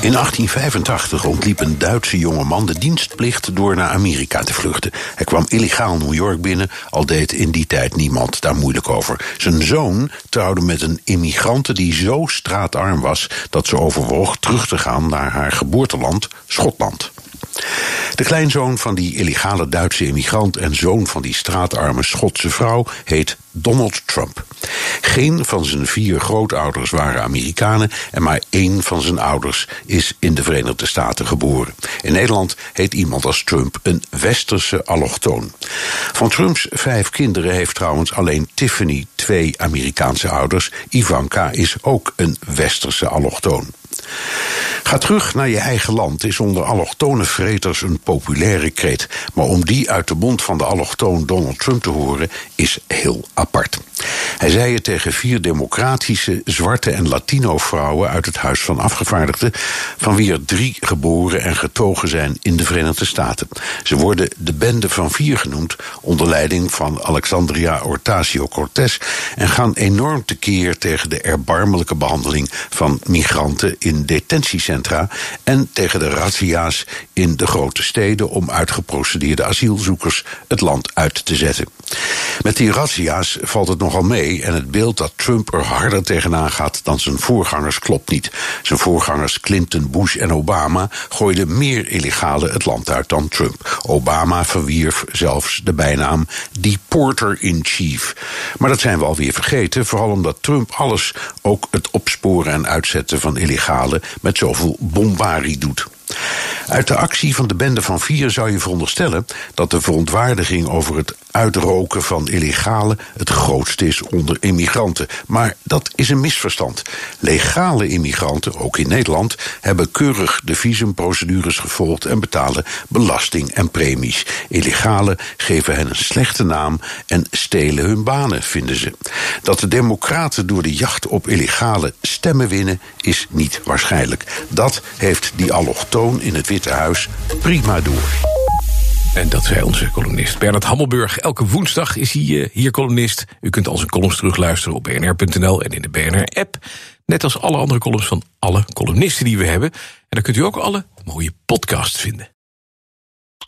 In 1885 ontliep een Duitse jongeman de dienstplicht door naar Amerika te vluchten. Hij kwam illegaal New York binnen, al deed in die tijd niemand daar moeilijk over. Zijn zoon trouwde met een immigrante die zo straatarm was dat ze overwoog terug te gaan naar haar geboorteland, Schotland. De kleinzoon van die illegale Duitse immigrant en zoon van die straatarme Schotse vrouw heet Donald Trump. Geen van zijn vier grootouders waren Amerikanen en maar één van zijn ouders is in de Verenigde Staten geboren. In Nederland heet iemand als Trump een westerse allochtoon. Van Trumps vijf kinderen heeft trouwens alleen Tiffany twee Amerikaanse ouders. Ivanka is ook een westerse allochtoon. Ga terug naar je eigen land is onder allochtone vreters een populaire kreet. Maar om die uit de mond van de allochtoon Donald Trump te horen is heel apart. Hij zei het tegen vier democratische zwarte en latino vrouwen uit het Huis van Afgevaardigden, van wie er drie geboren en getogen zijn in de Verenigde Staten. Ze worden de Bende van Vier genoemd, onder leiding van Alexandria Ocasio-Cortez, en gaan enorm tekeer tegen de erbarmelijke behandeling van migranten in detentiecentra en tegen de razzia's in de grote steden om uitgeprocedeerde asielzoekers het land uit te zetten. Met die razzia's valt het nogal mee en het beeld dat Trump er harder tegenaan gaat dan zijn voorgangers klopt niet. Zijn voorgangers Clinton, Bush en Obama gooiden meer illegale het land uit dan Trump. Obama verwierf zelfs de bijnaam Deporter in Chief. Maar dat zijn we alweer vergeten, vooral omdat Trump alles, ook het opsporen en uitzetten van illegale, met zoveel bombarie doet. Uit de actie van de bende van vier zou je veronderstellen dat de verontwaardiging over het uitroken van illegale het grootste is onder immigranten. Maar dat is een misverstand. Legale immigranten, ook in Nederland, hebben keurig de visumprocedures gevolgd en betalen belasting en premies. Illegale geven hen een slechte naam en stelen hun banen, vinden ze. Dat de Democraten door de jacht op illegale stemmen winnen, is niet waarschijnlijk. Dat heeft die allochtoon in het Witte Huis prima door. En dat zei onze columnist Bernard Hammelburg. Elke woensdag is hij uh, hier columnist. U kunt al zijn columns terugluisteren op bnr.nl en in de BNR-app. Net als alle andere columns van alle columnisten die we hebben. En dan kunt u ook alle mooie podcasts vinden.